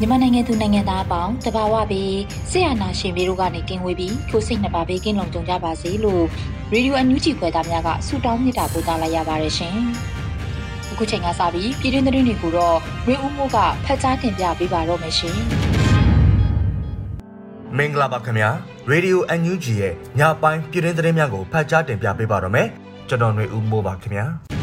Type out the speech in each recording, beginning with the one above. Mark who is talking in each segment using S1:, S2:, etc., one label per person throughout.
S1: မြန်မာနိုင်ငံသူနိုင်ငံသားအပေါင်းတဘာဝပြီးဆရာနာရှင်ပြီးတို့ကနေကင်းဝေးပြီးကိုစိတ်နှစ်ပါးဘေးကင်းလုံခြုံကြပါစေလို့ရေဒီယိုအန်ယူဂျီခွဲသားများကဆုတောင်းမေတ္တာပို့သလိုက်ရပါတယ်ရှင်။အခုချိန်ကစပြီးပြည်တွင်းသတင်းတွေကိုတော့ရေဦးမိုးကဖတ်ကြားတင်ပြပေးပါတော့မယ်ရှင်။
S2: မင်္ဂလာပါခင်ဗျာရေဒီယိုအန်ယူဂျီရဲ့ညပိုင်းပြည်တွင်းသတင်းများကိုဖတ်ကြားတင်ပြပေးပါတော့မယ်။ကျွန်တော်ຫນွေဦးမိုးပါခင်ဗျာ။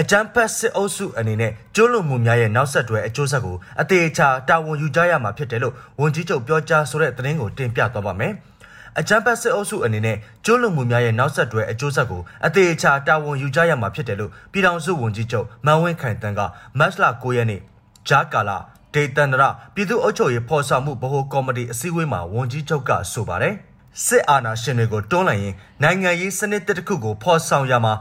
S2: အကြမ်းဖက်စစ်အုပ်စုအနေနဲ့ကျိုးလွန်မှုများရဲ့နောက်ဆက်တွဲအကျိုးဆက်ကိုအသေးချာတာဝန်ယူကြရမှာဖြစ်တယ်လို့ဝန်ကြီးချုပ်ပြောကြားဆိုတဲ့သတင်းကိုတင်ပြသွားပါမယ်။အကြမ်းဖက်စစ်အုပ်စုအနေနဲ့ကျိုးလွန်မှုများရဲ့နောက်ဆက်တွဲအကျိုးဆက်ကိုအသေးချာတာဝန်ယူကြရမှာဖြစ်တယ်လို့ပြည်ထောင်စုဝန်ကြီးချုပ်မန်ဝင်းခိုင်တန်းကမတ်လ9ရက်နေ့ဂျာကာလာဒေတန္တရပြည်သူ့အုပ်ချုပ်ရေးဖော်ဆောင်မှုဗဟိုကော်မတီအစည်းအဝေးမှာဝန်ကြီးချုပ်ကဆိုပါတယ်။စစ်အာဏာရှင်တွေကိုတွန်းလှန်ရင်နိုင်ငံရေးစနစ်တစ်ခုကိုဖော်ဆောင်ရမှာ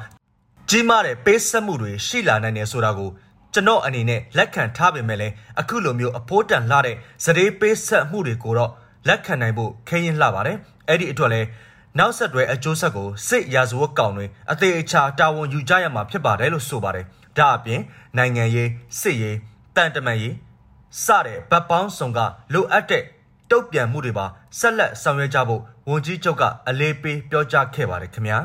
S2: ကြီးမားတဲ့ပေးဆက်မှုတွေရှိလာနိုင်တယ်ဆိုတာကိုကျွန်တော်အနေနဲ့လက်ခံထားပေမဲ့လည်းအခုလိုမျိုးအဖိုးတန်လှတဲ့စရေပေးဆက်မှုတွေကိုတော့လက်ခံနိုင်ဖို့ခရင်လှပါတယ်အဲ့ဒီအတွက်လည်းနောက်ဆက်တွဲအကျိုးဆက်ကိုစစ်ရာဇဝတ်ကောင်တွေအသေးအချာတာဝန်ယူကြရမှာဖြစ်ပါတယ်လို့ဆိုပါတယ်ဒါအပြင်နိုင်ငံရေးစစ်ရေးတန်တမန်ရေးစတဲ့ဗတ်ပေါင်းစုံကလိုအပ်တဲ့တုတ်ပြန်မှုတွေပါဆက်လက်ဆောင်ရွက်ကြဖို့ဝန်ကြီးချုပ်ကအလေးပေးပြောကြားခဲ့ပါတယ်ခင်ဗျာ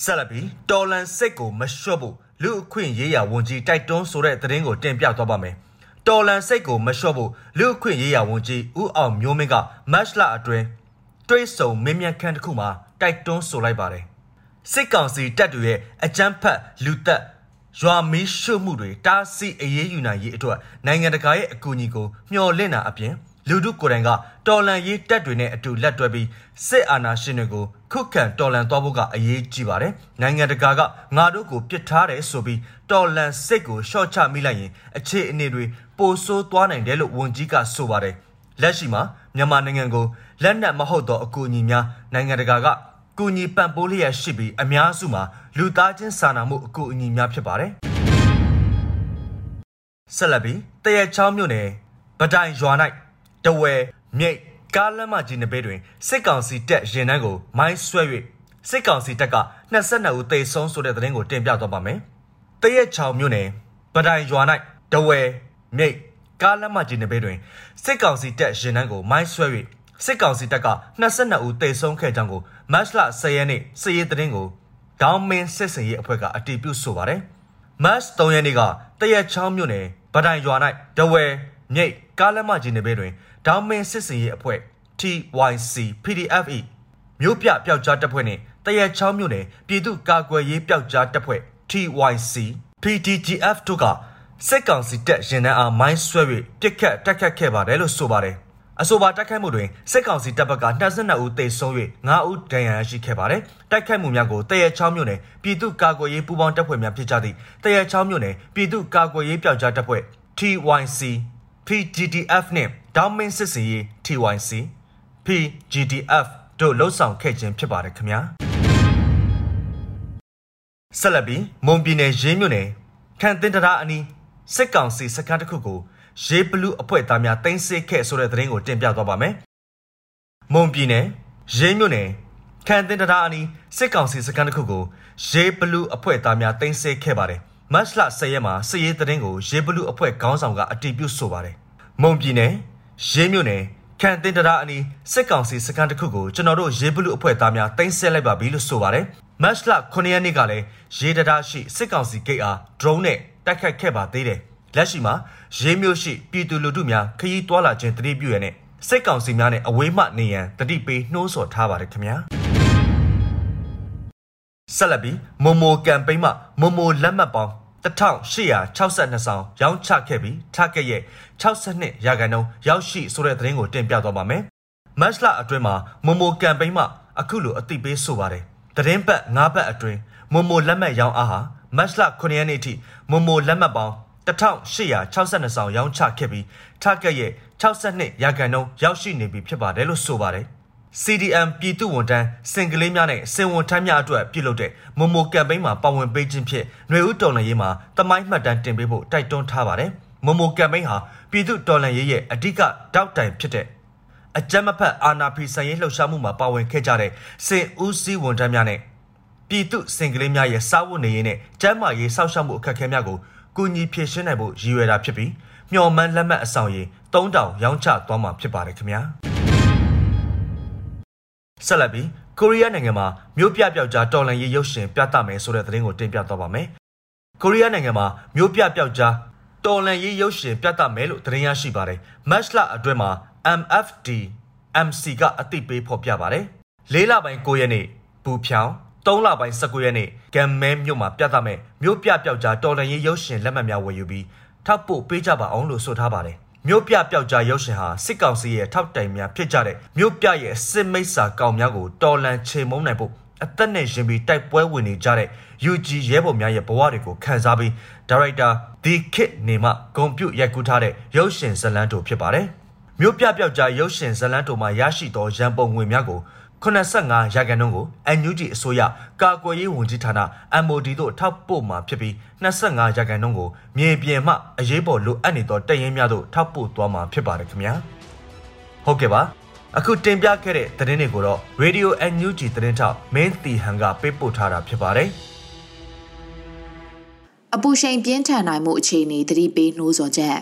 S2: ဆက်လက်ပြီးတော်လန်စိတ်ကိုမလျှော့ဖို့လူအခွင့်ရေးရာဝန်ကြီးတိုက်တွန်းဆိုတဲ့သတင်းကိုတင်ပြသွားပါမယ်။တော်လန်စိတ်ကိုမလျှော့ဖို့လူအခွင့်ရေးရာဝန်ကြီးဦးအောင်မျိုးမင်းကမတ်လအတွင်းတွဲဆုံမင်းမြန်ခန့်တစ်ခုမှာတိုက်တွန်းဆိုလိုက်ပါတယ်။စစ်ကောင်စီတပ်တွေရဲ့အကြမ်းဖက်လူသက်ရွာမီးရှို့မှုတွေတားဆီးအရေးယူနိုင်ရေးအတွက်နိုင်ငံတကာရဲ့အကူအညီကိုမျှော်လင့်တာအပြင် လူထုကိုယ်တိုင်ကတော်လန်ရေးတပ်တွေနဲ့အတူလက်တွဲပြီးစစ်အာဏာရှင်တွေကိုခုခံတော်လန်သွားဖို့ကအရေးကြီးပါတယ်။နိုင်ငံတကာကငါတို့ကိုပြစ်ထားတယ်ဆိုပြီးတော်လန်စိတ်ကိုရှော့ချမိလိုက်ရင်အခြေအနေတွေပိုဆိုးသွားနိုင်တယ်လို့ဝန်ကြီးကဆိုပါတယ်။လက်ရှိမှာမြန်မာနိုင်ငံကိုလက်နက်မဟုတ်သောအကူအညီများနိုင်ငံတကာကကူညီပံ့ပိုးလျက်ရှိပြီးအများစုမှာလူသားချင်းစာနာမှုအကူအညီများဖြစ်ပါတယ်။ဆက်လက်ပြီးတရချောင်းမြို့နယ်ဗတိုင်ရွာ၌ တဝဲမြိတ်ကားလမ်းမကြီးနဘေးတွင်စစ်ကောင်စီတပ်ရင်နှန်းကိုမိုင်းဆွဲ၍စစ်ကောင်စီတပ်က22ဦးသေဆုံးဆိုတဲ့သတင်းကိုတင်ပြသွားပါမယ်။တရက်ချောင်မြို့နယ်ပဒိုင်ရွာ၌တဝဲမြိတ်ကားလမ်းမကြီးနဘေးတွင်စစ်ကောင်စီတပ်ရင်နှန်းကိုမိုင်းဆွဲ၍စစ်ကောင်စီတပ်က22ဦးသေဆုံးခဲ့ကြောင်းကိုမတ်လ10ရက်နေ့စစ်ရေးသတင်းကိုဒေါင်းမင်းစစ်စင်ရေးအဖွဲ့ကအတည်ပြုဆိုပါတယ်။မတ်3ရက်နေ့ကတရက်ချောင်းမြို့နယ်ပဒိုင်ရွာ၌တဝဲမြိတ်ကားလမ်းမကြီးနဘေးတွင် ဒေါင်းမင်းစစ်စင်ရေးအဖွဲ့ TYC PDFE မြို့ပြပျောက်ကြားတပ်ဖွဲ့နှင့်တရက်ချောင်းမြို့နယ်ပြည်သူ့ကာကွယ်ရေးပျောက်ကြားတပ်ဖွဲ့ TYC PDGF တို့ကစစ်ကောင်စီတပ်ရင်နှန်းအားမိုင်းဆွဲ၍ပစ်ခတ်တိုက်ခတ်ခဲ့ပါတယ်လို့ဆိုပါတယ်။အဆိုပါတိုက်ခိုက်မှုတွင်စစ်ကောင်စီတပ်ဘက်က22ဦးသေဆုံး၍9ဦးဒဏ်ရာရရှိခဲ့ပါတယ်။တိုက်ခိုက်မှုများကိုတရက်ချောင်းမြို့နယ်ပြည်သူ့ကာကွယ်ရေးပူးပေါင်းတပ်ဖွဲ့များဖြစ်ကြသည့်တရက်ချောင်းမြို့နယ်ပြည်သူ့ကာကွယ်ရေးပျောက်ကြားတပ်ဖွဲ့ TYC PGDF နှင့်ဒေါင်းမင်းစစ်စင်ရေး TYC PGDF တို့လှုပ်ဆောင်ခဲ့ခြင်းဖြစ်ပါတယ်ခင်ဗျာဆက်လက်ပြီးမွန်ပြည်နယ်ရေးမြို့နယ်ခန့်တင်တရာအနီးစစ်ကောင်စီစခန်းတစ်ခုကိုရေးဘလူးအဖွဲ့သားများတင်စစ်ခဲ့ဆိုတဲ့သတင်းကိုတင်ပြသွားပါမယ်မွန်ပြည်နယ်ရေးမြို့နယ်ခန့်တင်တရာအနီးစစ်ကောင်စီစခန်းတစ်ခုကိုရေးဘလူးအဖွဲ့သားများတင်စစ်ခဲ့ပါတယ် မတ်လ10ရက်မှာစစ်ရေးသတင်းကိုရေးဘလူးအဖွဲ့ခေါင်းဆောင်ကအတည်ပြုဆိုပါတယ်မွန်ပြည်နယ်ရေးမြို့နယ်ခန့်တင်တရာအနီးစစ်ကောင်စီစခန်းတစ်ခုကိုကျွန်တော်တို့ရေးဘလူအဖွဲ့သားများတင်ဆက်လိုက်ပါပြီလို့ဆိုပါတယ်မတ်လ9ရက်နေ့ကလည်းရေတရာရှိစစ်ကောင်စီဂိတ်အား drone နဲ့တိုက်ခတ်ခဲ့ပါသေးတယ်လက်ရှိမှာရေးမျိုးရှိပြည်သူလူထုများခရီးတွာလာခြင်းတတိပြုရတဲ့စစ်ကောင်စီများနဲ့အဝေးမှနေရန်တတိပေးနှိုးဆော်ထားပါတယ်ခင်ဗျာဆက်လက်ပြီးမမိုကမ်ပိန်းမှာမမိုလက်မှတ်ပေါင်း 1862ဆောင်ရောင်းချခဲ့ပြီး target ရဲ့62ရာခိုင်နှုန်းရောက်ရှိဆိုတဲ့သတင်းကိုတင်ပြသွားပါမယ်။မတ်လအတွင်းမှာမမိုကမ်ပိန်းမှာအခုလိုအသိပေးဆိုပါတယ်။သတင်းပတ်၅ပတ်အတွင်းမမိုလက်မှတ်ရောင်းအားဟာမတ်လ9ရက်နေ့ထိမမိုလက်မှတ်ပေါင်း1862ဆောင်ရောင်းချခဲ့ပြီး target ရဲ့62ရာခိုင်နှုန်းရောက်ရှိနေပြီဖြစ်ပါတယ်လို့ဆိုပါတယ်။ CDM ပြည်သူဝန်ထမ်းစင်ကလေးများနဲ့စင်ဝန်ထမ်းများအတွက်ပြုလုပ်တဲ့မမိုကမ်ပိန်းမှာပါဝင်ပေးခြင်းဖြင့်ຫນွေဦးတော်လှန်ရေးမှာတမိုင်းမှတ်တမ်းတင်ပေးဖို့တိုက်တွန်းထားပါတယ်။မမိုကမ်ပိန်းဟာပြည်သူတော်လှန်ရေးရဲ့အဓိကတောက်တိုင်ဖြစ်တဲ့အကြမ်းမဖက်အာဏာဖီဆန်ရေးလှုပ်ရှားမှုမှာပါဝင်ခဲ့ကြတဲ့စင်ဦးစီးဝန်ထမ်းများနဲ့ပြည်သူစင်ကလေးများရဲ့စားဝတ်နေရေးနဲ့ကျန်းမာရေးစောင့်ရှောက်မှုအခက်အခဲများကိုကူညီဖြေရှင်းနိုင်ဖို့ရည်ရွယ်တာဖြစ်ပြီးမျှော်မှန်းလက်မှတ်အဆောင်ရင်3000ရောင်းချသွားမှာဖြစ်ပါတယ်ခင်ဗျာ။ ဆက်လက်ပြီးကိုရီးယားနိုင်ငံမှာမြို့ပြပျောက်ကြားတော်လှန်ရေးရုပ်ရှင်ပြသမယ်ဆိုတဲ့သတင်းကိုတင်ပြသွားပါမယ်။ကိုရီးယားနိုင်ငံမှာမြို့ပြပျောက်ကြားတော်လှန်ရေးရုပ်ရှင်ပြသမယ်လို့သတင်းရရှိပါတယ်။မတ်လအတွင်းမှာ MFD MC ကအသိပေးဖော်ပြပါတယ်။၄လပိုင်း9ရက်နေ့ပူဖြောင်း3လပိုင်း19ရက်နေ့ဂမ်မဲမြို့မှာပြသမယ်မြို့ပြပျောက်ကြားတော်လှန်ရေးရုပ်ရှင်လက်မှတ်များဝယ်ယူပြီးထောက်ပို့ပေးကြပါအောင်လို့ဆိုထားပါတယ်။ မြို့ပြပျောက်ကြားရုပ်ရှင်ဟာစစ်ကောင်စီရဲ့ထောက်တိုင်များဖြစ်ကြတဲ့မြို့ပြရဲ့စစ်မိတ်ဆာကောင်များကိုတော်လန်ချေမုန်းနိုင်ဖို့အသက်နဲ့ရင်ပြီးတိုက်ပွဲဝင်နေကြတဲ့ UG ရဲဘော်များရဲ့ဘဝတွေကိုခန်းစားပြီးဒါရိုက်တာဒီခစ်နေမှဂုံပြုတ်ရိုက်ကူးထားတဲ့ရုပ်ရှင်ဇလန်းတိုဖြစ်ပါတယ်။မြို့ပြပျောက်ကြားရုပ်ရှင်ဇလန်းတိုမှာရရှိသောရန်ပုံငွေများကို 85ရာခိုင်နှုန်းကို NUG အစိုးရကာကွယ်ရေးဝန်ကြီးဌာန MOD တို့ထောက်ပို့မှာဖြစ်ပြီး25ရာခိုင်နှုန်းကိုမြေပြင်မှအရေးပေါ်လိုအပ်နေသောတရင်များတို့ထောက်ပို့သွားမှာဖြစ်ပါတယ်ခင်ဗျာဟုတ်ကဲ့ပါအခုတင်ပြခဲ့တဲ့သတင်းတွေကိုတော့ Radio NUG သတင်းထောက်မင်းတီဟန်ကပေးပို့ထားတာဖြစ်ပါတယ်
S1: အပူချိန်ပြင်းထန်နိုင်မှုအခြေအနေသတိပေးနှိုးဆော်ချက်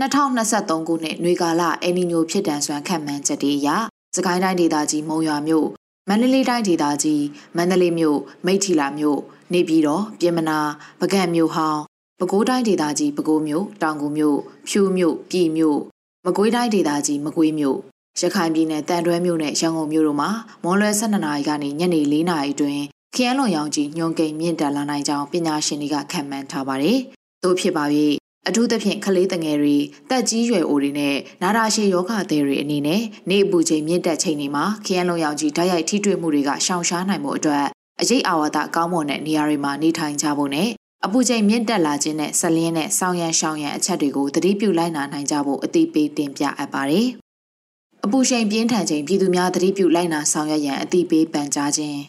S1: 2023ခုနှစ်ຫນွေကာလအယ်နီညိုဖြစ်တန်စွမ်းခံမှန်းချက်တွေအရ စကိုင်းတိုင်းဒေသကြီးမုံရွာမြို့မန္တလေးတိုင်းဒေသကြီးမန္တလေးမြို့မိထီလာမြို့နေပြည်တော်ပြင်မနာပကံမြို့ဟောင်းပဲခူးတိုင်းဒေသကြီးပဲခူးမြို့တောင်ကူမြို့ဖြူမြို့ပြည်မြို့မကွေးတိုင်းဒေသကြီးမကွေးမြို့ရခိုင်ပြည်နယ်တန်တွဲမြို့နဲ့ရန်ကုန်မြို့တို့မှာမွန်လွယ်12နာရီကနေညနေ4နာရီအတွင်းခရမ်းလွန်ရောင်ကြီးညွန်ကိန်မြင့်တက်လာနိုင်ကြောင်းပညာရှင်တွေကခန့်မှန်းထားပါတယ်။သို့ဖြစ်ပါ၍ အထူးသဖြင့်ကလေးတငယ်တွေတက်ကြီးရွယ်အိုတွေနဲ့နာတာရှည်ယောဂသည်တွေအနေနဲ့နေအပူချိန်မြင့်တက်ချိန်တွေမှာခရမ်းလုံးရောင်ကြီးဓာတ်ရိုက်ထိတွေ့မှုတွေကရှောင်ရှားနိုင်မှုအတွက်အရေးအာဝါဒကောင်းမွန်တဲ့နေရာတွေမှာနေထိုင်ကြဖို့နဲ့အပူချိန်မြင့်တက်လာခြင်းနဲ့ဆက်လင်းတဲ့ဆောင်းရံရှောင်းရံအချက်တွေကိုသတိပြုလိုက်နာနိုင်ကြဖို့အသိပေးတင်ပြအပ်ပါတယ်။အပူချိန်ပြင်းထန်ချိန်ပြည်သူများသတိပြုလိုက်နာဆောင်ရွက်ရန်အသိပေးပန်ကြားခြင်း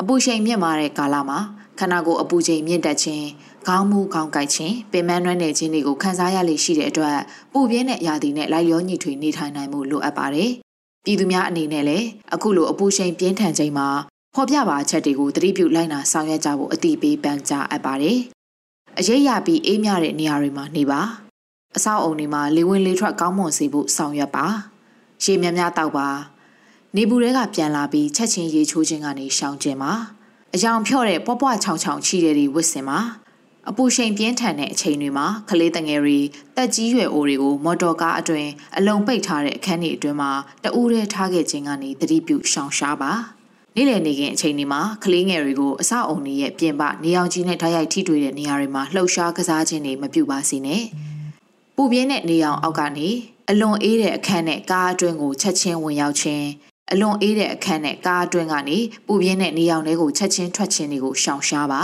S1: အပူချိန်မြင့်မာတဲ့ကာလမှာခန္ဓာကိုယ်အပူချိန်မြင့်တက်ခြင်း ခေါင်းမူခေါင်းကိုက်ခြင်းပင်မနှွမ်းနယ်ခြင်းတွေကိုခံစားရလေရှိတဲ့အတွက်ပူပြင်းတဲ့ရာသီနဲ့လိုက်လျောညီထွေနေထိုင်နိုင်မှုလိုအပ်ပါတယ်။ပြည်သူများအနေနဲ့လည်းအခုလိုအပူချိန်ပြင်းထန်ချိန်မှာဖော်ပြပါချက်တွေကိုသတိပြုလိုက်နာဆောင်ရွက်ကြဖို့အတိပေးပန်ကြားအပ်ပါတယ်။အရေးရပြီးအေးမြတဲ့နေရာတွေမှာနေပါ။အဆောက်အုံတွေမှာလေဝင်လေထွက်ကောင်းမွန်စေဖို့ဆောင်ရွက်ပါ။ရေများများတောက်ပါ။နေပူတွေကပြန်လာပြီးချက်ချင်းရေချိုးခြင်းကနေရှောင်ကျင်ပါ။အယောင်ဖြော့တဲ့ပွားပွားချောင်ချောင်ချီတဲ့တွေဝစ်စင်ပါ။ အပူချိန်ပြင်းထန်တဲ့အချိန်တွေမှာကလေးတငယ်တွေတက်ကြီးရွယ်အိုတွေကိုမော်တော်ကားအတွင်အလုံးပိတ်ထားတဲ့အခန်းတွေအတွင်းမှာတအူးထဲထားခဲ့ခြင်းကနေသတိပြုရှောင်ရှားပါနေ့လည်နေခင်အချိန်ဒီမှာကလေးငယ်တွေကိုအဆောက်အုံတွေရဲ့ပြင်ပနေအောင်ကြီးနဲ့ဓာတ်ရိုက်ထိတွေ့တဲ့နေရာတွေမှာလှုပ်ရှားကစားခြင်းတွေမပြုပါစေနဲ့ပူပြင်းတဲ့နေအောင်အောက်ကနေအလွန်အေးတဲ့အခန်းနဲ့ကားအတွင်းကိုချက်ချင်းဝင်ရောက်ခြင်းအလွန်အေးတဲ့အခန်းနဲ့ကားအတွင်းကနေပူပြင်းတဲ့နေအောင်တွေကိုချက်ချင်းထွက်ခြင်းတွေကိုရှောင်ရှားပါ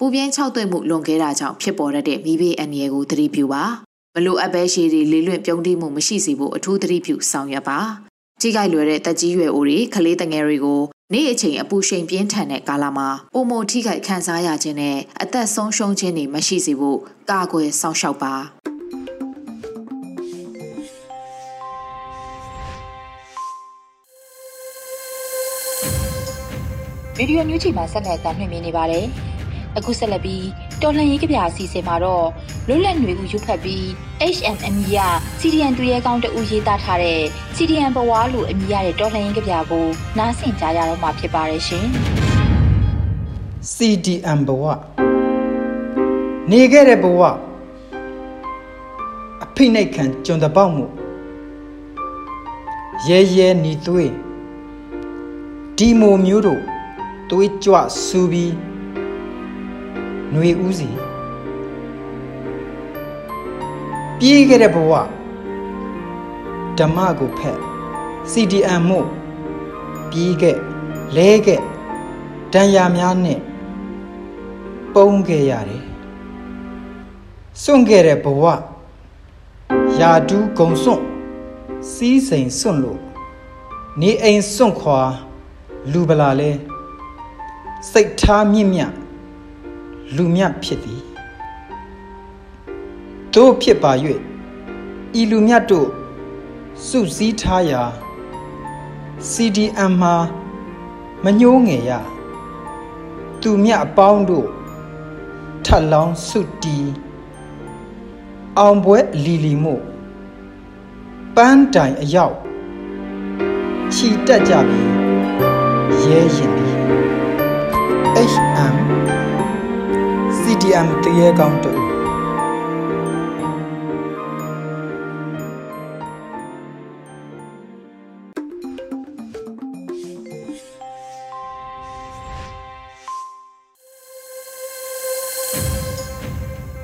S1: ပူပြင်းခြောက်သွေ့မှုလွန်ခဲ့တာကြောင့်ဖြစ်ပေါ်တဲ့မိဘေးအန္တရာယ်ကိုသတိပြုပါမလိုအပ်ပဲရှည်တွေလေးလွင့်ပြုံးတိမှုမရှိစေဖို့အထူးသတိပြုဆောင်ရွက်ပါကြီးကြိုက်လွယ်တဲ့တက်ကြီးရွယ်အိုတွေကလေးတငယ်တွေကိုနေ့အချိန်အပူရှိန်ပြင်းထန်တဲ့ကာလမှာပုံမထိခိုက်ခံစားရခြင်းနဲ့အသက်ဆုံးရှုံးခြင်းတွေမရှိစေဖို့ကာကွယ်စောင့်ရှောက်ပါဗီဒီယိုညွှန်ချီမှာဆက်လက်တင်ပြနေပါတယ်။ အခုဆက်လက်ပြီးတော်လှန်ရေးကြပြအစီအစဉ်မှာတော့လွတ်လပ်ຫນွေဦးရုပ်ဖတ်ပြီး HMM က CDN သူရဲကောင်းတဦးရေးသားထားတဲ့ CDN ဘဝလိုအမည်ရတဲ့တော်လှန်ရေးကြပြကိုနားဆင်ကြရတော့မှာဖြစ်ပါတယ်ရှင်။
S3: CDM ဘဝနေခဲ့တဲ့ဘဝအဖိနှိတ်ခံကျွန်တပေါက်မှုရဲရဲနီသွေးဒီမိုမျိုးတို့သွေးကြွဆူပြီး ຫນွေဦးစီပြေးခဲ့တဲ့ဘဝဓမ္မကိုဖက် CDM မို့ပြေးခဲ့လဲခဲ့တန်ရာများနဲ့ပုံခဲ့ရတယ်စွန့်ခဲ့တဲ့ဘဝယာဒူးဂုံစွန့်စီးစိန်စွန့်လို့နေအိမ်စွန့်ခွာလူပလာလဲစိတ်ထားမြင့်မြတ် လူမြတ်ဖြစ်သည်တို့ဖြစ်ပါ၍ဤလူမြတ်တို့စုစည်းထားရာ CDM မှာမညှိုးငယ်ရသူမြတ်အပေါင်းတို့ထပ်လောင်းစုတီအောင်ပွဲအလီလီမို့ပန်းတိုင်အရောက်ခြီတက်ကြပြီရဲရင်ပြီ HM CDM တရေကောင်းတူ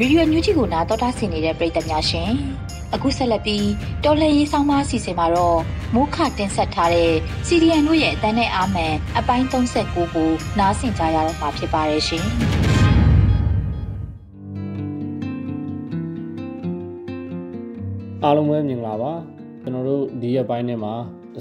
S1: ရေဒီယိုညူးချီကိုနားတော်တာဆင်နေတဲ့ပရိသတ်များရှင်အခုဆက်လက်ပြီးတော်လှန်ရေးဆောင်မအစီအစဉ်မှာတော့မိုးခတင်ဆက်ထားတဲ့ CDN တို့ရဲ့အတန်းနဲ့အာမန်အပိုင်း39ကိုနားဆင်ကြရတော့မှာဖြစ်ပါတယ်ရှင်
S4: အားလုံးပဲမင်္ဂလာပါကျွန်တော်တို့ဒီရက်ပိုင်းထဲမှာ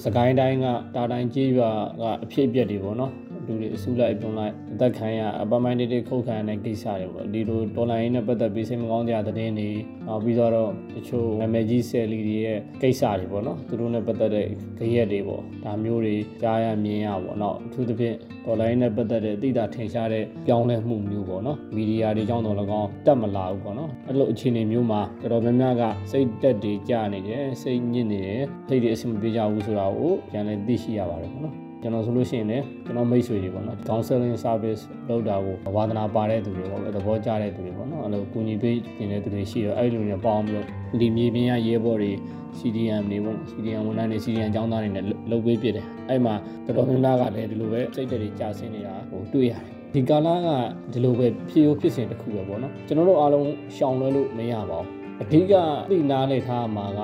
S4: စကိုင်းတိုင်းကတာတိုင်းကြေးရွာကအဖြစ်အပျက်တွေပေါ့နော် လူတွေအစုလိုက်ပြုံလိုက်အသက်ခံရအပမိုင်းတေးတေးခုတ်ခံရတဲ့ကိစ္စတွေပေါ့ဒီလိုတော်လိုင်းနဲ့ပတ်သက်ပြီးစိတ်မကောင်းကြတဲ့သတင်းတွေနောက်ပြီးတော့တချို့နာမည်ကြီးဆယ်လီတွေရဲ့ကိစ္စတွေပေါ့နော်သူတို့နဲ့ပတ်သက်တဲ့ကြရက်တွေပေါ့ဒါမျိုးတွေကြားရမြင်ရပေါ့နော်အထူးသဖြင့်တော်လိုင်းနဲ့ပတ်သက်တဲ့အသိတာထင်ရှားတဲ့ပြောင်းလဲမှုမျိုးပေါ့နော်မီဒီယာတွေကြောင့်တော့၎င်းတက်မလာဘူးပေါ့နော်အဲ့လိုအခြေအနေမျိုးမှာတော်တော်များများကစိတ်တက်တွေကြာနေတယ်စိတ်ညစ်နေတယ်စိတ်တွေအဆင်မပြေကြဘူးဆိုတာကိုပြန်လည်သိရှိရပါတယ်ပေါ့နော် ကျွန်တော်ဆိုလို့ရှိရင်လည်းကျွန်တော်မိတ်ဆွေတွေပေါ့နော် counseling service လုပ်တာကိုဝါသနာပါတဲ့သူတွေပေါ့သဘောကျတဲ့သူတွေပေါ့နော်အဲ့လိုကူညီပေးနေတဲ့သူတွေရှိတော့အဲ့လိုတွေပေါင်းပြီးတော့ဒီမြေပြင်ရရဲဘော်တွေ CDM တွေပေါ့ CDM ဝန်ထမ်းတွေ CDM ကျောင်းသားတွေနဲ့လုပ်ပေးပြတယ်အဲ့မှာတော်တော်များများကလည်းဒီလိုပဲစိတ်တွေကြာဆင်းနေတာဟိုတွေ့ရတယ်ဒီကာလကဒီလိုပဲဖြစ်ရိုးဖြစ်စဉ်တစ်ခုပဲပေါ့နော်ကျွန်တော်တို့အားလုံးရှောင်လွှဲလို့မရပါဘူးအဓိကသိနာနေထားမှာက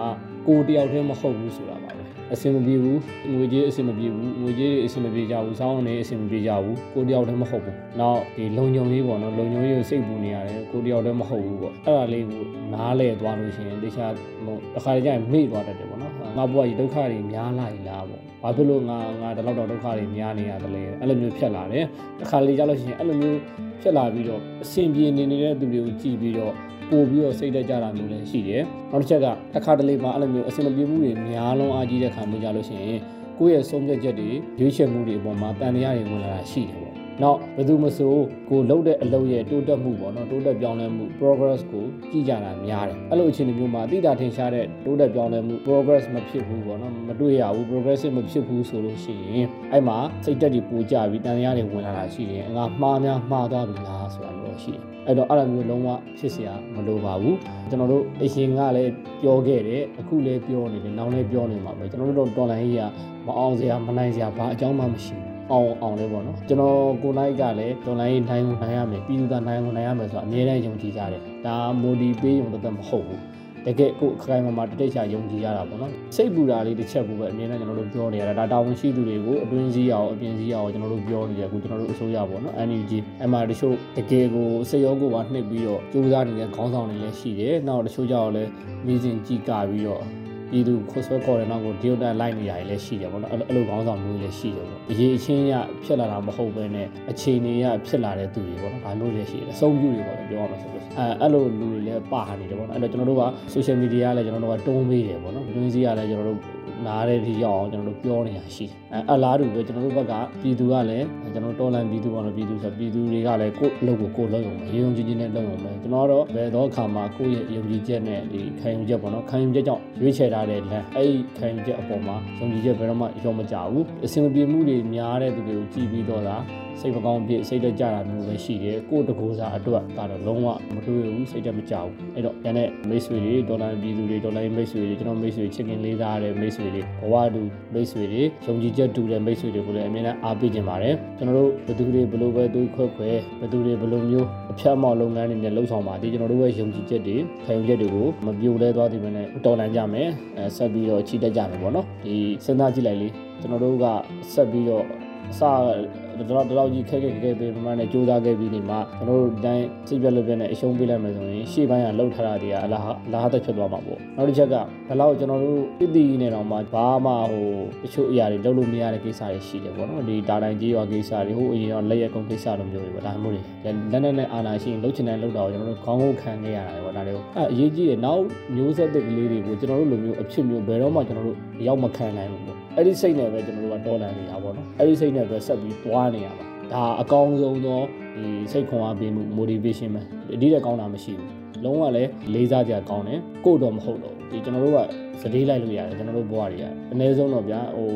S4: ကိုတယောက်တည်းမဟုတ်ဘူးဆိုတာပါပဲ အဆင်မပြေဘူးငွေကြေးအဆင်မပြေဘူးငွေကြေးအဆင်မပြေကြဘူးစောင်းနေအဆင်မပြေကြဘူးကိုတယောက်တည်းမဟုတ်ဘူးနောက်ဒီလုံခြုံရေးပေါ့နော်လုံခြုံရေးကိုစိတ်ပူနေရတယ်ကိုတယောက်တည်းမဟုတ်ဘူးပေါ့အဲ့ဒါလေးကိုနားလဲသွားလို့ရှိရင်တခြားဟိုတစ်ခါတည်းကျရင်မေ့သွားတတ်တယ်ပေါ့နော်ငါဘွားကြီးဒုက္ခတွေများလာပြီလားပေါ့ဘာဖြစ်လို့ငါငါဒီလောက်တော့ဒုက္ခတွေများနေရတယ်လဲအဲ့လိုမျိုးဖြစ်လာတယ်တစ်ခါလေကြာလို့ရှိရင်အဲ့လိုမျိုးဖြစ်လာပြီးတော့အဆင်ပြေနေနေတဲ့သူတွေကိုကြည်ပြီးတော့ ပို့ပြီးတော့စိတ်တက်ကြတာမျိုးလည်းရှိတယ်။နောက်တစ်ချက်ကတစ်ခါတလေမှာအဲ့လိုမျိုးအဆင်မပြေမှုတွေများလုံးအားကြီးတဲ့ခါမျိုးကြလို့ရှိရင်ကိုယ့်ရဲ့ဆုံးဖြတ်ချက်တွေရွေးချယ်မှုတွေအပေါ်မှာတန်တရားတွေဝင်လာတာရှိတယ်ပေါ့။နောက်ဘယ်သူမဆိုကိုလှုပ်တဲ့အလုပ်ရဲ့တိုးတက်မှုပေါ့နော်တိုးတက်ပြောင်းလဲမှု progress ကိုကြည့်ကြတာများတယ်။အဲ့လိုအခြေအနေမျိုးမှာအတိအတာထင်ရှားတဲ့တိုးတက်ပြောင်းလဲမှု progress မဖြစ်ဘူးပေါ့နော်မတွေ့ရဘူး progressive မဖြစ်ဘူးဆိုလို့ရှိရင်အဲ့မှာစိတ်တက်တွေပိုကြပြီးတန်တရားတွေဝင်လာတာရှိရင်ငါမှားများမှားသွားပြီလားဆိုတာမျိုးရှိတယ်။ အဲ့တော့အဲ့လိုမျိုးလုံးဝဖြစ်เสียမလိုပါဘူးကျွန်တော်တို့အရှင်ကလည်းပြောခဲ့တယ်အခုလည်းပြောနေတယ်နောက်လည်းပြောနေမှာပဲကျွန်တော်တို့တော်လိုင်းကြီးကမအောင်စရာမနိုင်စရာဘာအကြောင်းမှမရှိဘူးအောင်အောင်လေးပေါ့နော်ကျွန်တော်ကိုနိုင်ကလည်းတော်လိုင်းကြီးနိုင်နိုင်ရမယ်ပြည်သူသားနိုင်နိုင်ရမယ်ဆိုတာအမြဲတမ်းယုံကြည်ကြတယ်ဒါမိုဒီပေးရုံတသက်မဟုတ်ဘူး တကယ်ကိုအခိုင်အမာတတိတ်ချယုံကြည်ရတာပေါ့နော်စိတ်ပူတာလေးတစ်ချက်ကိုပဲအမြဲတမ်းကျွန်တော်တို့ပြောနေရတာဒါတာဝန်ရှိသူတွေကိုအတွင်းစည်းအောင်အပြင်စည်းအောင်ကျွန်တော်တို့ပြောနေတယ်အခုကျွန်တော်တို့အစိုးရပေါ့နော် NUG အမှတချို့တကယ်ကိုစိတ်ရောကိုယ်ပါနှိပ်ပြီးတော့ကြိုးစားနေတဲ့ခေါင်းဆောင်တွေလည်းရှိတယ်နောက်တချို့ကြောင့်လည်းမိစဉ်ကြည်ကပြီးတော့ ပြည်သူခွဆွဲခေါ်တဲ့နောက်ကိုဒီယိုတန်လိုက်နေရတယ်လည်းရှိတယ်ပေါ့နော်အဲ့လိုခေါင်းဆောင်မျိုးလည်းရှိတယ်ပေါ့အရေးအချင်းရဖြစ်လာတာမဟုတ်ဘဲနဲ့အခြေအနေရဖြစ်လာတဲ့သူတွေပေါ့နော်ဒါမျိုးလည်းရှိတယ်အဆုံးပြုတွေပေါ့လေပြောရမှာဆိုလို့အဲအဲ့လိုလူတွေလည်းပါနေတယ်ပေါ့နော်အဲ့တော့ကျွန်တော်တို့က social media ကလည်းကျွန်တော်တို့ကတုံးပေးတယ်ပေါ့နော်တွင်းစည်းကလည်းကျွန်တော်တို့ နားတဲ့ဒီရောက်အောင်ကျွန်တော်တို့ပြောနေတာရှိတယ်အဲအလားတူပဲကျွန်တော်တို့ဘက်ကပြည်သူကလည်းကျွန်တော်တော်လန်ပြည်သူပေါ့နော်ပြည်သူဆိုပြည်သူတွေကလည်းကိုယ့်အလုပ်ကိုကိုယ်လုပ်ရုံပဲရုံကြည်ကြည်နဲ့လုပ်ရုံပဲကျွန်တော်ကတော့ဘယ်တော့အခါမှာကိုယ့်ရဲ့ယုံကြည်ချက်နဲ့ဒီခံယူချက်ပေါ့နော်ခံယူချက်ကြောင့်ရွေးချယ်ထားတဲ့လမ်းအဲ့ဒီခံယူချက်အပေါ်မှာယုံကြည်ချက်ဘယ်တော့မှရောမကြဘူးအစင်မပြေမှုတွေများတဲ့သူတွေကိုကြည်ပြီးတော့သာ စိတ်မကောင်းဖြစ်စိတ်တက်ကြတာမျိုးပဲရှိတယ်ကိုတကူစားအတွက်ကတော့လုံးဝမတွေ့ဘူးစိတ်တက်မကြဘူးအဲ့တော့ရန်တဲ့မိတ်ဆွေတွေဒေါ်လာပြည်သူတွေဒေါ်လာမိတ်ဆွေတွေကျွန်တော်မိတ်ဆွေချစ်ခင်လေးစားတဲ့မိတ်ဆွေတွေဘဝတူမိတ်ဆွေတွေယုံကြည်ချက်တူတဲ့မိတ်ဆွေတွေကိုလည်းအမြဲတမ်းအားပေးကြပါတယ်ကျွန်တော်တို့ဘယ်သူတွေဘယ်လိုပဲတွေးခွဲခွဲဘယ်သူတွေဘယ်လိုမျိုးအဖြတ်အမောက်လုပ်ငန်းတွေနဲ့လှုပ်ဆောင်ပါဒီကျွန်တော်တို့ရဲ့ယုံကြည်ချက်တွေခံယူချက်တွေကိုမပြိုလဲသွားသည်မနဲ့တော်လန်ကြမယ်အဲဆက်ပြီးတော့ချီတက်ကြမယ်ပေါ့နော်ဒီစဉ်းစားကြည့်လိုက်လေကျွန်တော်တို့ကဆက်ပြီးတော့အစ တော့တော့ကြီးခက်ခက်ခက်ပေးမှန်းနဲ့စူးစမ်းခဲ့ပြီးနေမှာကျွန်တော်တို့တိုင်းစိတ်ပြက်လက်ပြက်နဲ့အရှုံးပေးလိုက်မယ်ဆိုရင်ရှေ့ပိုင်းကလှုပ်ထားတာတွေကအလားအလားသက်ဖြစ်သွားမှာပေါ့နောက်တစ်ချက်ကဘယ်လောက်ကျွန်တော်တို့တည်တည်နေတော့မှဘာမှဟိုတချို့အရာတွေလုပ်လို့မရတဲ့ကိစ္စတွေရှိတယ်ပေါ့နော်ဒီတာတိုင်းကြီးရွာကိစ္စတွေဟိုအရင်ကလက်ရက်ကုန်ကိစ္စလိုမျိုးတွေပေါ့ဒါမျိုးတွေလက်နဲ့နဲ့အာနာရှိရင်လှုပ်ချင်တယ်လှုပ်တာကိုကျွန်တော်တို့ခေါင်းကိုခံခဲ့ရတာပေါ့ဒါတွေကိုအဲအရေးကြီးတယ်နောက်မျိုးဆက်တဲ့ကလေးတွေကိုကျွန်တော်တို့လိုမျိုးအဖြစ်မျိုးဘယ်တော့မှကျွန်တော်တို့ ရောက်မခံနိုင်ဘူးပေါ့အဲ့ဒီစိတ်နဲ့ပဲကျွန်တော်တို့ကတော်လန်နေတာပေါ့နော်အဲ့ဒီစိတ်နဲ့ပဲဆက်ပြီးသွားနေရပါဒါအကောင်းဆုံးသောဒီစိတ်ခွန်အားပေးမှု motivation ပဲအဒီတဲ့ကောင်းတာမရှိဘူးလုံးဝလည်းလေးစားကြကောင်းတယ်ကို့တော့မဟုတ်တော့ဒီကျွန်တော်တို့က စတေးလိုက်လို့ရတယ်ကျွန်တော်တို့ဘဝတွေကအနည်းဆုံးတော့ဗျာဟို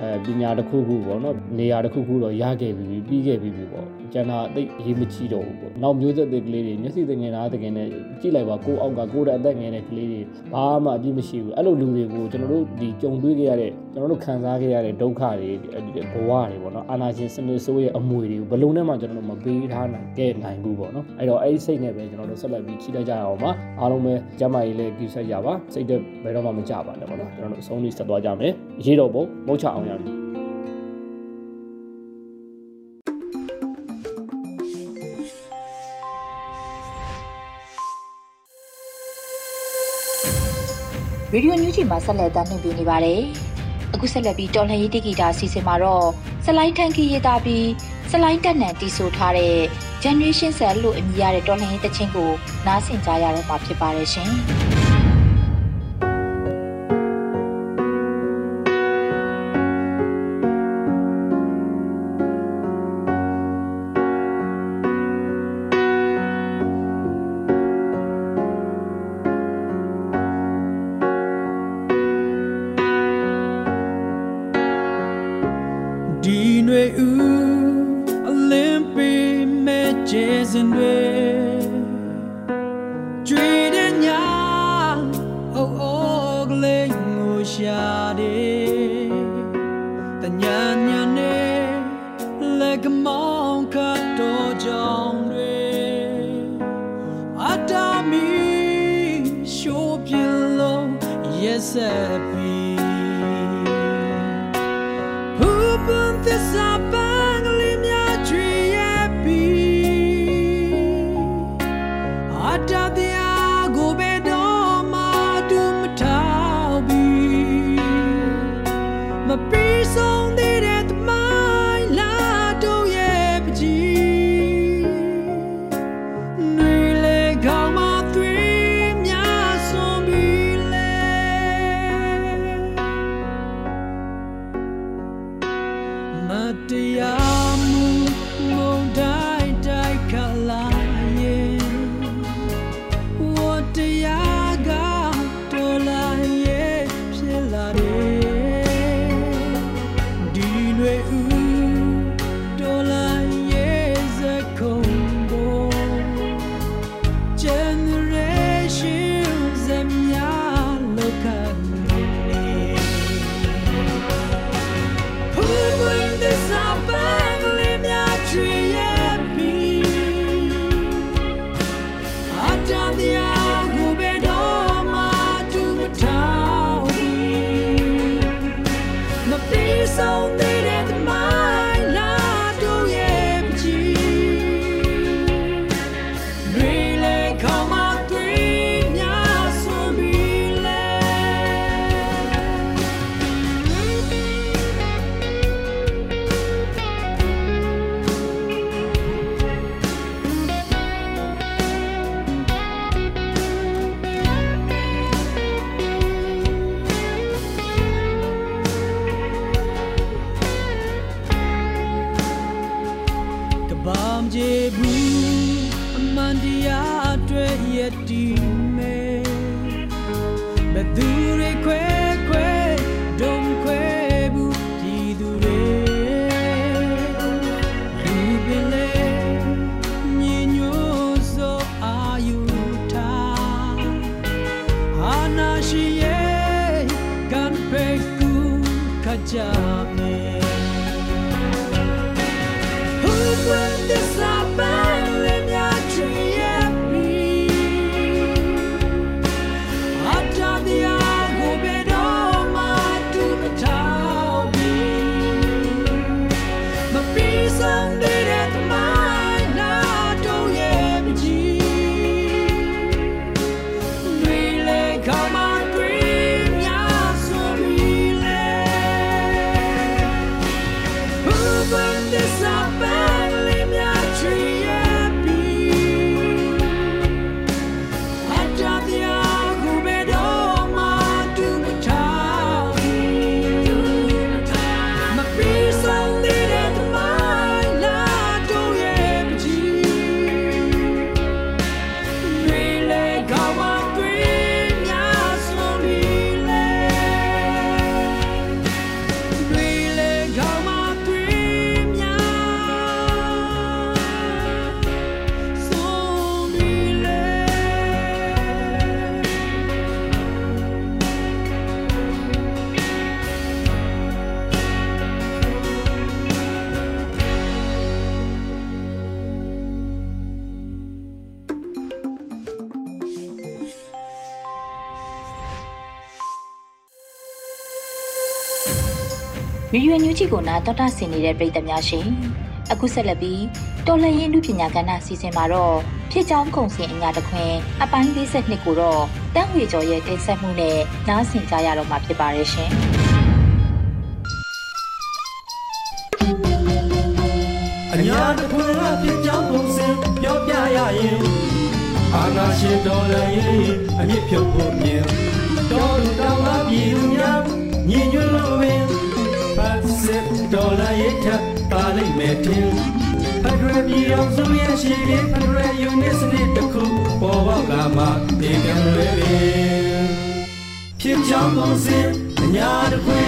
S4: အဲပညာတစ်ခုခုပေါ့နော်နေရာတစ်ခုခုတော့ရခဲ့ပြီပြီးခဲ့ပြီပေါ့ကျန်တာအသိအရေးမကြီးတော့ဘူးပေါ့နောက်မျိုးဆက်တွေကလေးတွေမျက်စိတငယ်သားတကယ်နဲ့ကြည့်လိုက်ပါကိုအောက်ကကိုတဲ့အသက်ငယ်တဲ့ကလေးတွေဘာမှအပြစ်မရှိဘူးအဲ့လိုလူတွေကိုကျွန်တော်တို့ဒီကြုံတွေ့ခဲ့ရတဲ့ကျွန်တော်တို့ခံစားခဲ့ရတဲ့ဒုက္ခတွေဘဝတွေပေါ့နော်အာနာရှင်စနစ်ဆိုးရဲ့အမွေတွေကိုဘယ်လုံးနဲ့မှကျွန်တော်တို့မပေးထားနိုင်ခဲ့နိုင်ဘူးပေါ့နော်အဲ့တော့အဲ့ဒီစိတ်နဲ့ပဲကျွန်တော်တို့ဆက်လက်ပြီးချိလိုက်ကြရအောင်ပါအားလုံးပဲကျမ်းမာရေးလည်းကြည့်ဆက်ကြပါစိတ်တက်ဘယ်တော့မှမကြပါနဲ့ပေါ့နော်ကျွန်တော်တို့အဆုံးလေးဆက်သွားကြမယ်ရေးတော့ပုံမဟုတ်ချအောင်ရမယ်
S5: ရေဒီယိုညူဂျီမှာဆက်လက်တင်ပြနေပါတယ်။အခုဆက်လက်ပြီးတော်လှန်ရေးတိဂီတာအစီအစဉ်မှာတော့စလိုင်းထန်ကီရေးသားပြီးစလိုင်းတက်နံတီးဆိုထားတဲ့ Generation Cell လို့အမည်ရတဲ့တော်လှန်ရေးတခြင်းကိုနားဆင်ကြရတော့မှာဖြစ်ပါတယ်ရှင်။ happy.
S6: လ
S1: ရွရွညူချီကိုနာတော်တာဆင်နေတဲ့ပြည်သက်များရှင်အခုဆက်လက်ပြီးတော်လှန်ရေးလူပညာကဏ္ဍစီစဉ်မှာတော့ဖြစ်ချောင်းကုံစင်အညာတခွင်အပိုင်း52ကိုတော့တန်းဝေကျော်ရဲ့တင်ဆက်မှုနဲ့နားဆင်ကြရတော့မှာဖြစ်ပါတယ်ရှင်
S7: အညာတခွင်ကဖြစ်ချောင်းကုံစင်ပြောပြရရင်အာနာရှင်တော်လည်းအမြင့်ဖြုတ်ဖို့မြင်တော်လူတော်ကပြည်သူများညီညွတ်လို့ပင်စစ် ဒေါ်လာရဲ့ထပ်ပါလိမ့်မယ်တင်ဖက်ဒရယ်ပြည်အောင်စုရဲ့ရှိတဲ့ဖက်ဒရယ်ယူနစ်စနစ်တစ်ခုပေါ်ပေါက်ကမှဒီကံလွယ်ပင်ဖြစ်ချောင်းကုန်စင်အညာတခွေ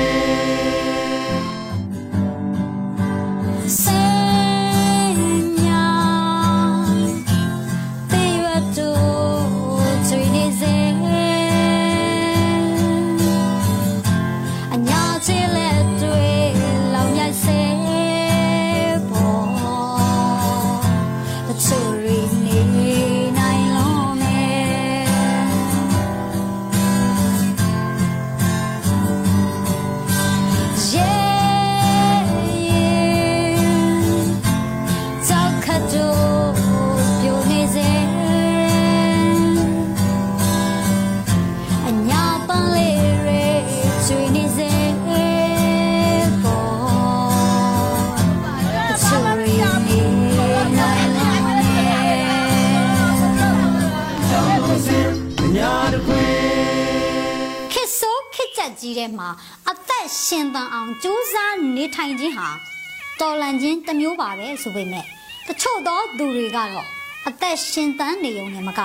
S8: တော်လန်ခြင်းတစ်မျိုးပါပဲဆိုပေမဲ့တချို့သောသူတွေကတော့အသက်ရှင်သန်နေုံနဲ့မက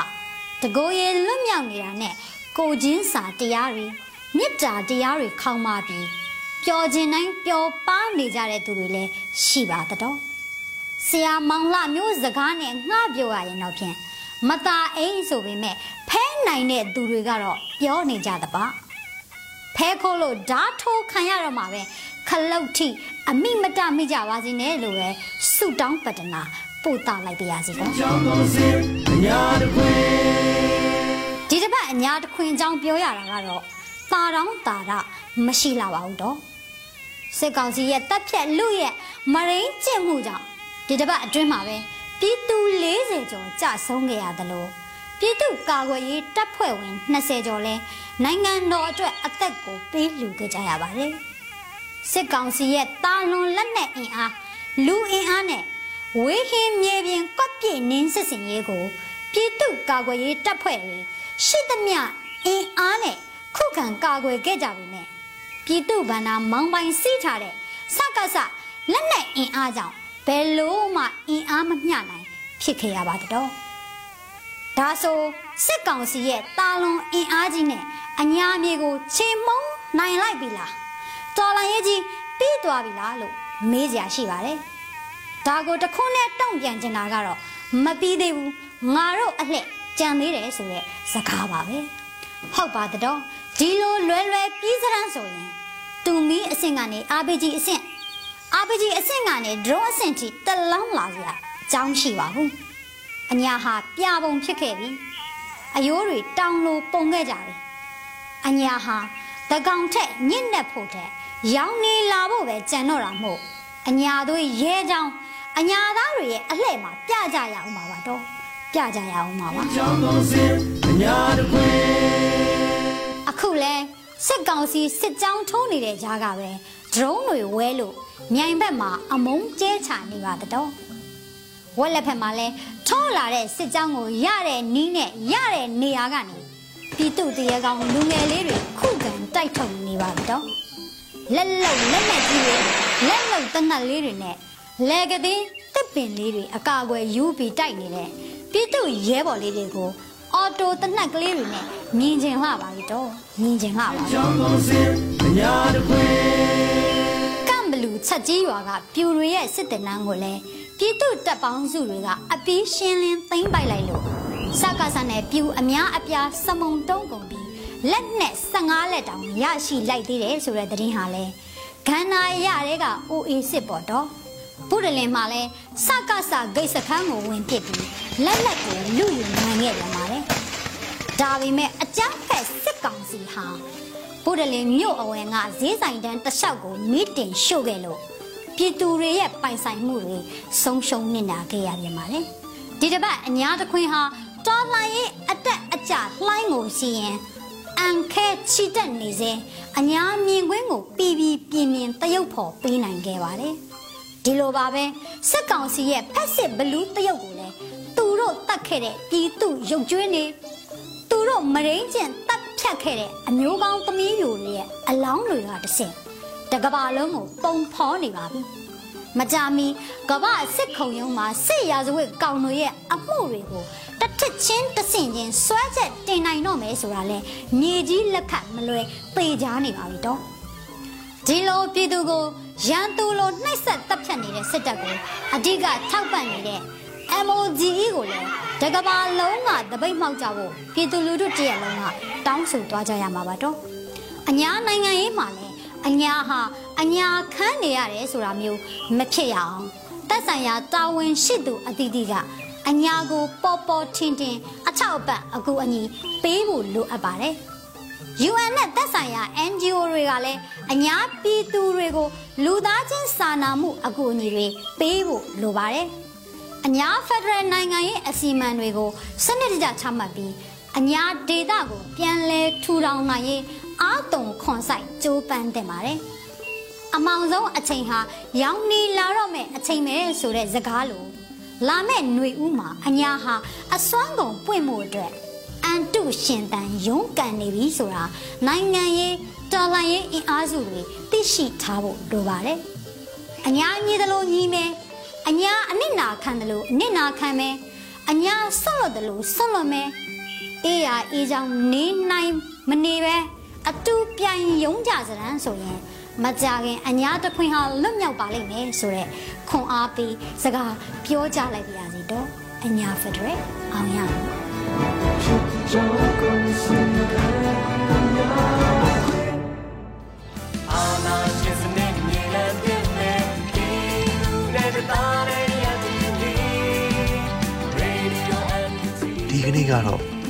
S8: တကိုယ်ရလွတ်မြောက်နေတာနဲ့ကိုချင်းစာတရားတွေမေတ္တာတရားတွေခေါင်းမာပြီးပျော်ခြင်းတိုင်းပျော်ပါနေကြတဲ့သူတွေလည်းရှိပါတော့ဆရာမောင်လှမျိုးစကားနဲ့ငှပြောရရင်တော့ဖြင့်မตาအိမ်ဆိုပေမဲ့ဖဲနိုင်တဲ့သူတွေကတော့ပြောနေကြတပါဖဲခိုးလို့ဓာထိုးခံရတော့မှာပဲခလုတ်ထိ အမိမတမိကြပါစေနဲ့လို့ပဲဆုတောင်းပတနာပို့တာလိုက်ပါရစေကောဒီတစ်ပတ်အညာတခွင်အကြောင်းပြောရတာကတော့တာတောင်းတာရမရှိလာပါဘူးတော့စစ်ကောင်စီရဲ့တပ်ဖြတ်လူရဲ့မရင်းကျင့်မှုကြောင့်ဒီတစ်ပတ်အတွင်းမှာပဲပြည်သူ40ကျော်ကြဆုံးခဲ့ရသလိုပြည်သူကာကွယ်ရေးတပ်ဖွဲ့ဝင်20ကျော်လဲနိုင်ငံတော်အတွက်အသက်ကိုပေးလှူခဲ့ကြရပါတယ် စစ်ကောင်စီရဲ့တာလွန်လက်နက်အင်အားလူအင်အားနဲ့ဝေးဟင်းမြေပြင်ကွက်ပြည့်နင်းစစ်စင်ရေးကိုပြည်သူကာကွယ်ရေးတပ်ဖွဲ့တွေရှိသမျှအင်အားနဲ့ခုခံကာကွယ်ခဲ့ကြပြီမဲ့ပြည်သူဗန္နာမောင်းပိုင်စီးထားတဲ့စကစလက်နက်အင်အားကြောင့်ဘယ်လို့မှအင်အားမမျှနိုင် ဖြစ်ခဲ့ရပါတော့ဒါဆိုစစ်ကောင်စီရဲ့တာလွန်အင်အားကြီးနဲ့အညာမြေကိုချေမုံနိုင်လိုက်ပြီလား တော်လန်ရေးကြီးပြီးသွားပြီလားလို့မေးစရာရှိပါတယ်ဒါကိုတခွန်းနဲ့တုံ့ပြန်ချင်တာကတော့မပြီးသေးဘူးငါတို့အလှက်ကြံသေးတယ်ဆိုတဲ့စကားပါပဲဟုတ်ပါတော့ဒီလိုလွယ်လွယ်ပြီးစရန်ဆိုရင်တူမီအဆင့်ကနေ RPG အဆင့် RPG အဆင့်ကနေ drone အဆင့်ထိတလောင်းလာစရာအကြောင်းရှိပါဘူးအညာဟာပြပုံဖြစ်ခဲ့ပြီအယိုးတွေတောင်လိုပုံခဲ့ကြပြီအညာဟာတကောင်ထက်ညစ်နေဖို့တဲ့ ရောင်နေလာဖို့ပဲကြံတော့တာမို့အညာတို့ရဲချောင်းအညာသားတွေရဲ့အလှဲ့မှာပြကြရအောင်ပါပါတော့ပြကြရအောင်ပါပါ
S7: ကြောင်းကုန်စင်အညာတခွင်
S8: အခုလဲစစ်ကောင်စီစစ်ကြောင်းထိုးနေတဲ့ကြားကပဲဒရုန်းတွေဝဲလို့မြိုင်ဘက်မှာအမုန်းကျဲချနေပါတော့ဝက်လက်ဖက်မှာလဲထိုးလာတဲ့စစ်ကြောင်းကိုရတဲ့နီးနဲ့ရတဲ့နေရာကနေပြည်သူတရေကောင်လူငယ်လေးတွေခုခံတိုက်ထုတ်နေပါတော့ လက်လုံလက်နဲ့ကြီးတွေလက်လုံတနတ်လေးတွေနဲ့လေကသေးတစ်ပင်လေးတွေအကာအကွယ်ယူပြီးတိုက်နေတဲ့ပြည်သူရဲဘော်လေးတွေကိုအော်တိုတနတ်ကလေးတွေနဲ့မြင်ကျင်လှပါပြီတော့မြင်ကျင်လှပါပြီ
S7: ကြောင်းကုန်စင်အညာတခွင်
S8: ကမ်ဘလူချက်ကြီးရွာကပြူတွေရဲ့စစ်တပ်နန်းကိုလည်းပြည်သူတပ်ပေါင်းစုတွေကအပီးရှင်းလင်းသိမ်းပိုက်လိုက်လို့စကားဆန်နဲ့ပြူအများအပြားစမုံတုံးကုန်ပြီး လက်နဲ့15လက်တောင်ရရှိလိုက်သေးတယ်ဆိုတဲ့သတင်းဟာလဲဂန္နာရတဲ့က OA စစ်ပေါ်တော့ဘုဒ္ဓလင်မှာလဲစကားစဂိတ်စခန်းကိုဝင်ပစ်ပြီးလက်လက်ကိုလူယူနိုင်ခဲ့ပြန်ပါတယ်ဒါပေမဲ့အကြမ်းဖက်စစ်ကောင်စီဟာဘုဒ္ဓလင်မြို့အဝယ်ကဈေးဆိုင်တန်းတစ်လျှောက်ကိုမိတင်ရှို့ခဲ့လို့ပြည်သူတွေရဲ့ပိုင်ဆိုင်မှုတွေဆုံးရှုံးနေတာခဲ့ရပြန်ပါလေဒီတစ်ပတ်အညာတခွင်ဟာတော်လှန်ရေးအတက်အကျလှိုင်းကိုစီရင် အန်ခဲချီတက်နေစေအညာမြင်ကွင်းကိုပြီးပြီးပြင်းပြင်းတရုပ်ဖော်ပေးနိုင်ခဲ့ပါတယ်ဒီလိုပါပဲစစ်ကောင်စီရဲ့ဖက်စစ်ဘလူးတရုပ်ကိုလည်းသူတို့တတ်ခဲ့တဲ့ပြည်သူရုပ်ကျွေးနေသူတို့မရင်းကျင်တပ်ဖြတ်ခဲ့တဲ့အမျိုးကောင်းသမီးမျိုးတွေရဲ့အလောင်းတွေကတစ်ဆင့်တကဘာလုံးကိုပုံဖော်နေပါပြီ မကြမီကမ္ဘာစစ်ခုံရုံးမှာစစ်ရာဇဝတ်ကောင်တွေရဲ့အမှုတွေကိုတစ်ထစ်ချင်းတစ်ဆင့်ချင်းစွဲချက်တင်နိုင်တော့မယ်ဆိုတာလဲမြေကြီးလက်ခတ်မလွယ်ပေချားနေပါပြီတော့ဒီလိုပြည်သူကိုရန်သူလိုနှိပ်စက်တပ်ဖြတ်နေတဲ့စစ်တပ်ကိုအဓိကထောက်ပံ့နေတဲ့ MOGE ကိုလည်းတကဘာလုံးကတပိတ်မှောက်ကြဖို့ပြည်သူလူထုတရက်လုံးကတောင်းဆိုသွားကြရမှာပါတော့အညာနိုင်ငံရေးမှာလည်း အညာဟာအညာခန်းနေရတယ်ဆိုတာမျိုးမဖြစ်ရအောင်တက်ဆိုင်ရာတာဝန်ရှိသူအသီးသီးကအညာကိုပေါ်ပေါ်ထင်ထင်အထောက်အပံ့အကူအညီပေးဖို့လိုအပ်ပါတယ် UN နဲ့သက်ဆိုင်ရာ NGO တွေကလည်းအညာပြည်သူတွေကိုလူသားချင်းစာနာမှုအကူအညီတွေပေးဖို့လိုပါတယ်။အညာဖက်ဒရယ်နိုင်ငံရဲ့အစီအမံတွေကိုစနစ်တကျချမှတ်ပြီးအညာဒေတာကိုပြန်လဲထူထောင်နိုင်ရေး အာတုံခွန်ဆိုင်ကြိုးပမ်းတင်ပါတယ်။အမောင်ဆုံးအချိန်ဟာရောင်နီလာတော့မဲ့အချိန်ပဲဆိုတဲ့စကားလိုလာမဲ့ຫນွေဦးမှာအညာဟာအစွမ်းကုန်ပွင့်မှုအတွက်အန်တုရှင်တန်ရုန်းကန်နေပြီဆိုတာနိုင်ငံရေးတော်လှန်ရေးအင်အားစုတွေသိရှိထားဖို့လိုပါတယ်။အညာညီသလိုညီမယ်။အညာအနစ်နာခံတယ်လို့အနစ်နာခံမယ်။အညာဆွတ်လွတ်တယ်လို့ဆွတ်လွတ်မယ်။အေးရအေးချောင်းနေနိုင်မနေပဲ အတူပြိုင်ရုံးကြစရန်ဆိုရင်မကြခင်အညာတစ်ခွင်ဟာလွတ်မြောက်ပါလိမ့်မယ်ဆိုတော့ခွန်အားပေးစကားပြောကြလိုက်ပါရစီတော့အညာဖက်ဒရယ်အောင်ရမယ်
S7: ကြောင်းကုန်စင်အညာအာနာရှင်စနေမြေလည်းပြည့်နေဒီလူနဲ့တားရရတူဒီ Radio MT
S9: ဒီကနေ့ကတော့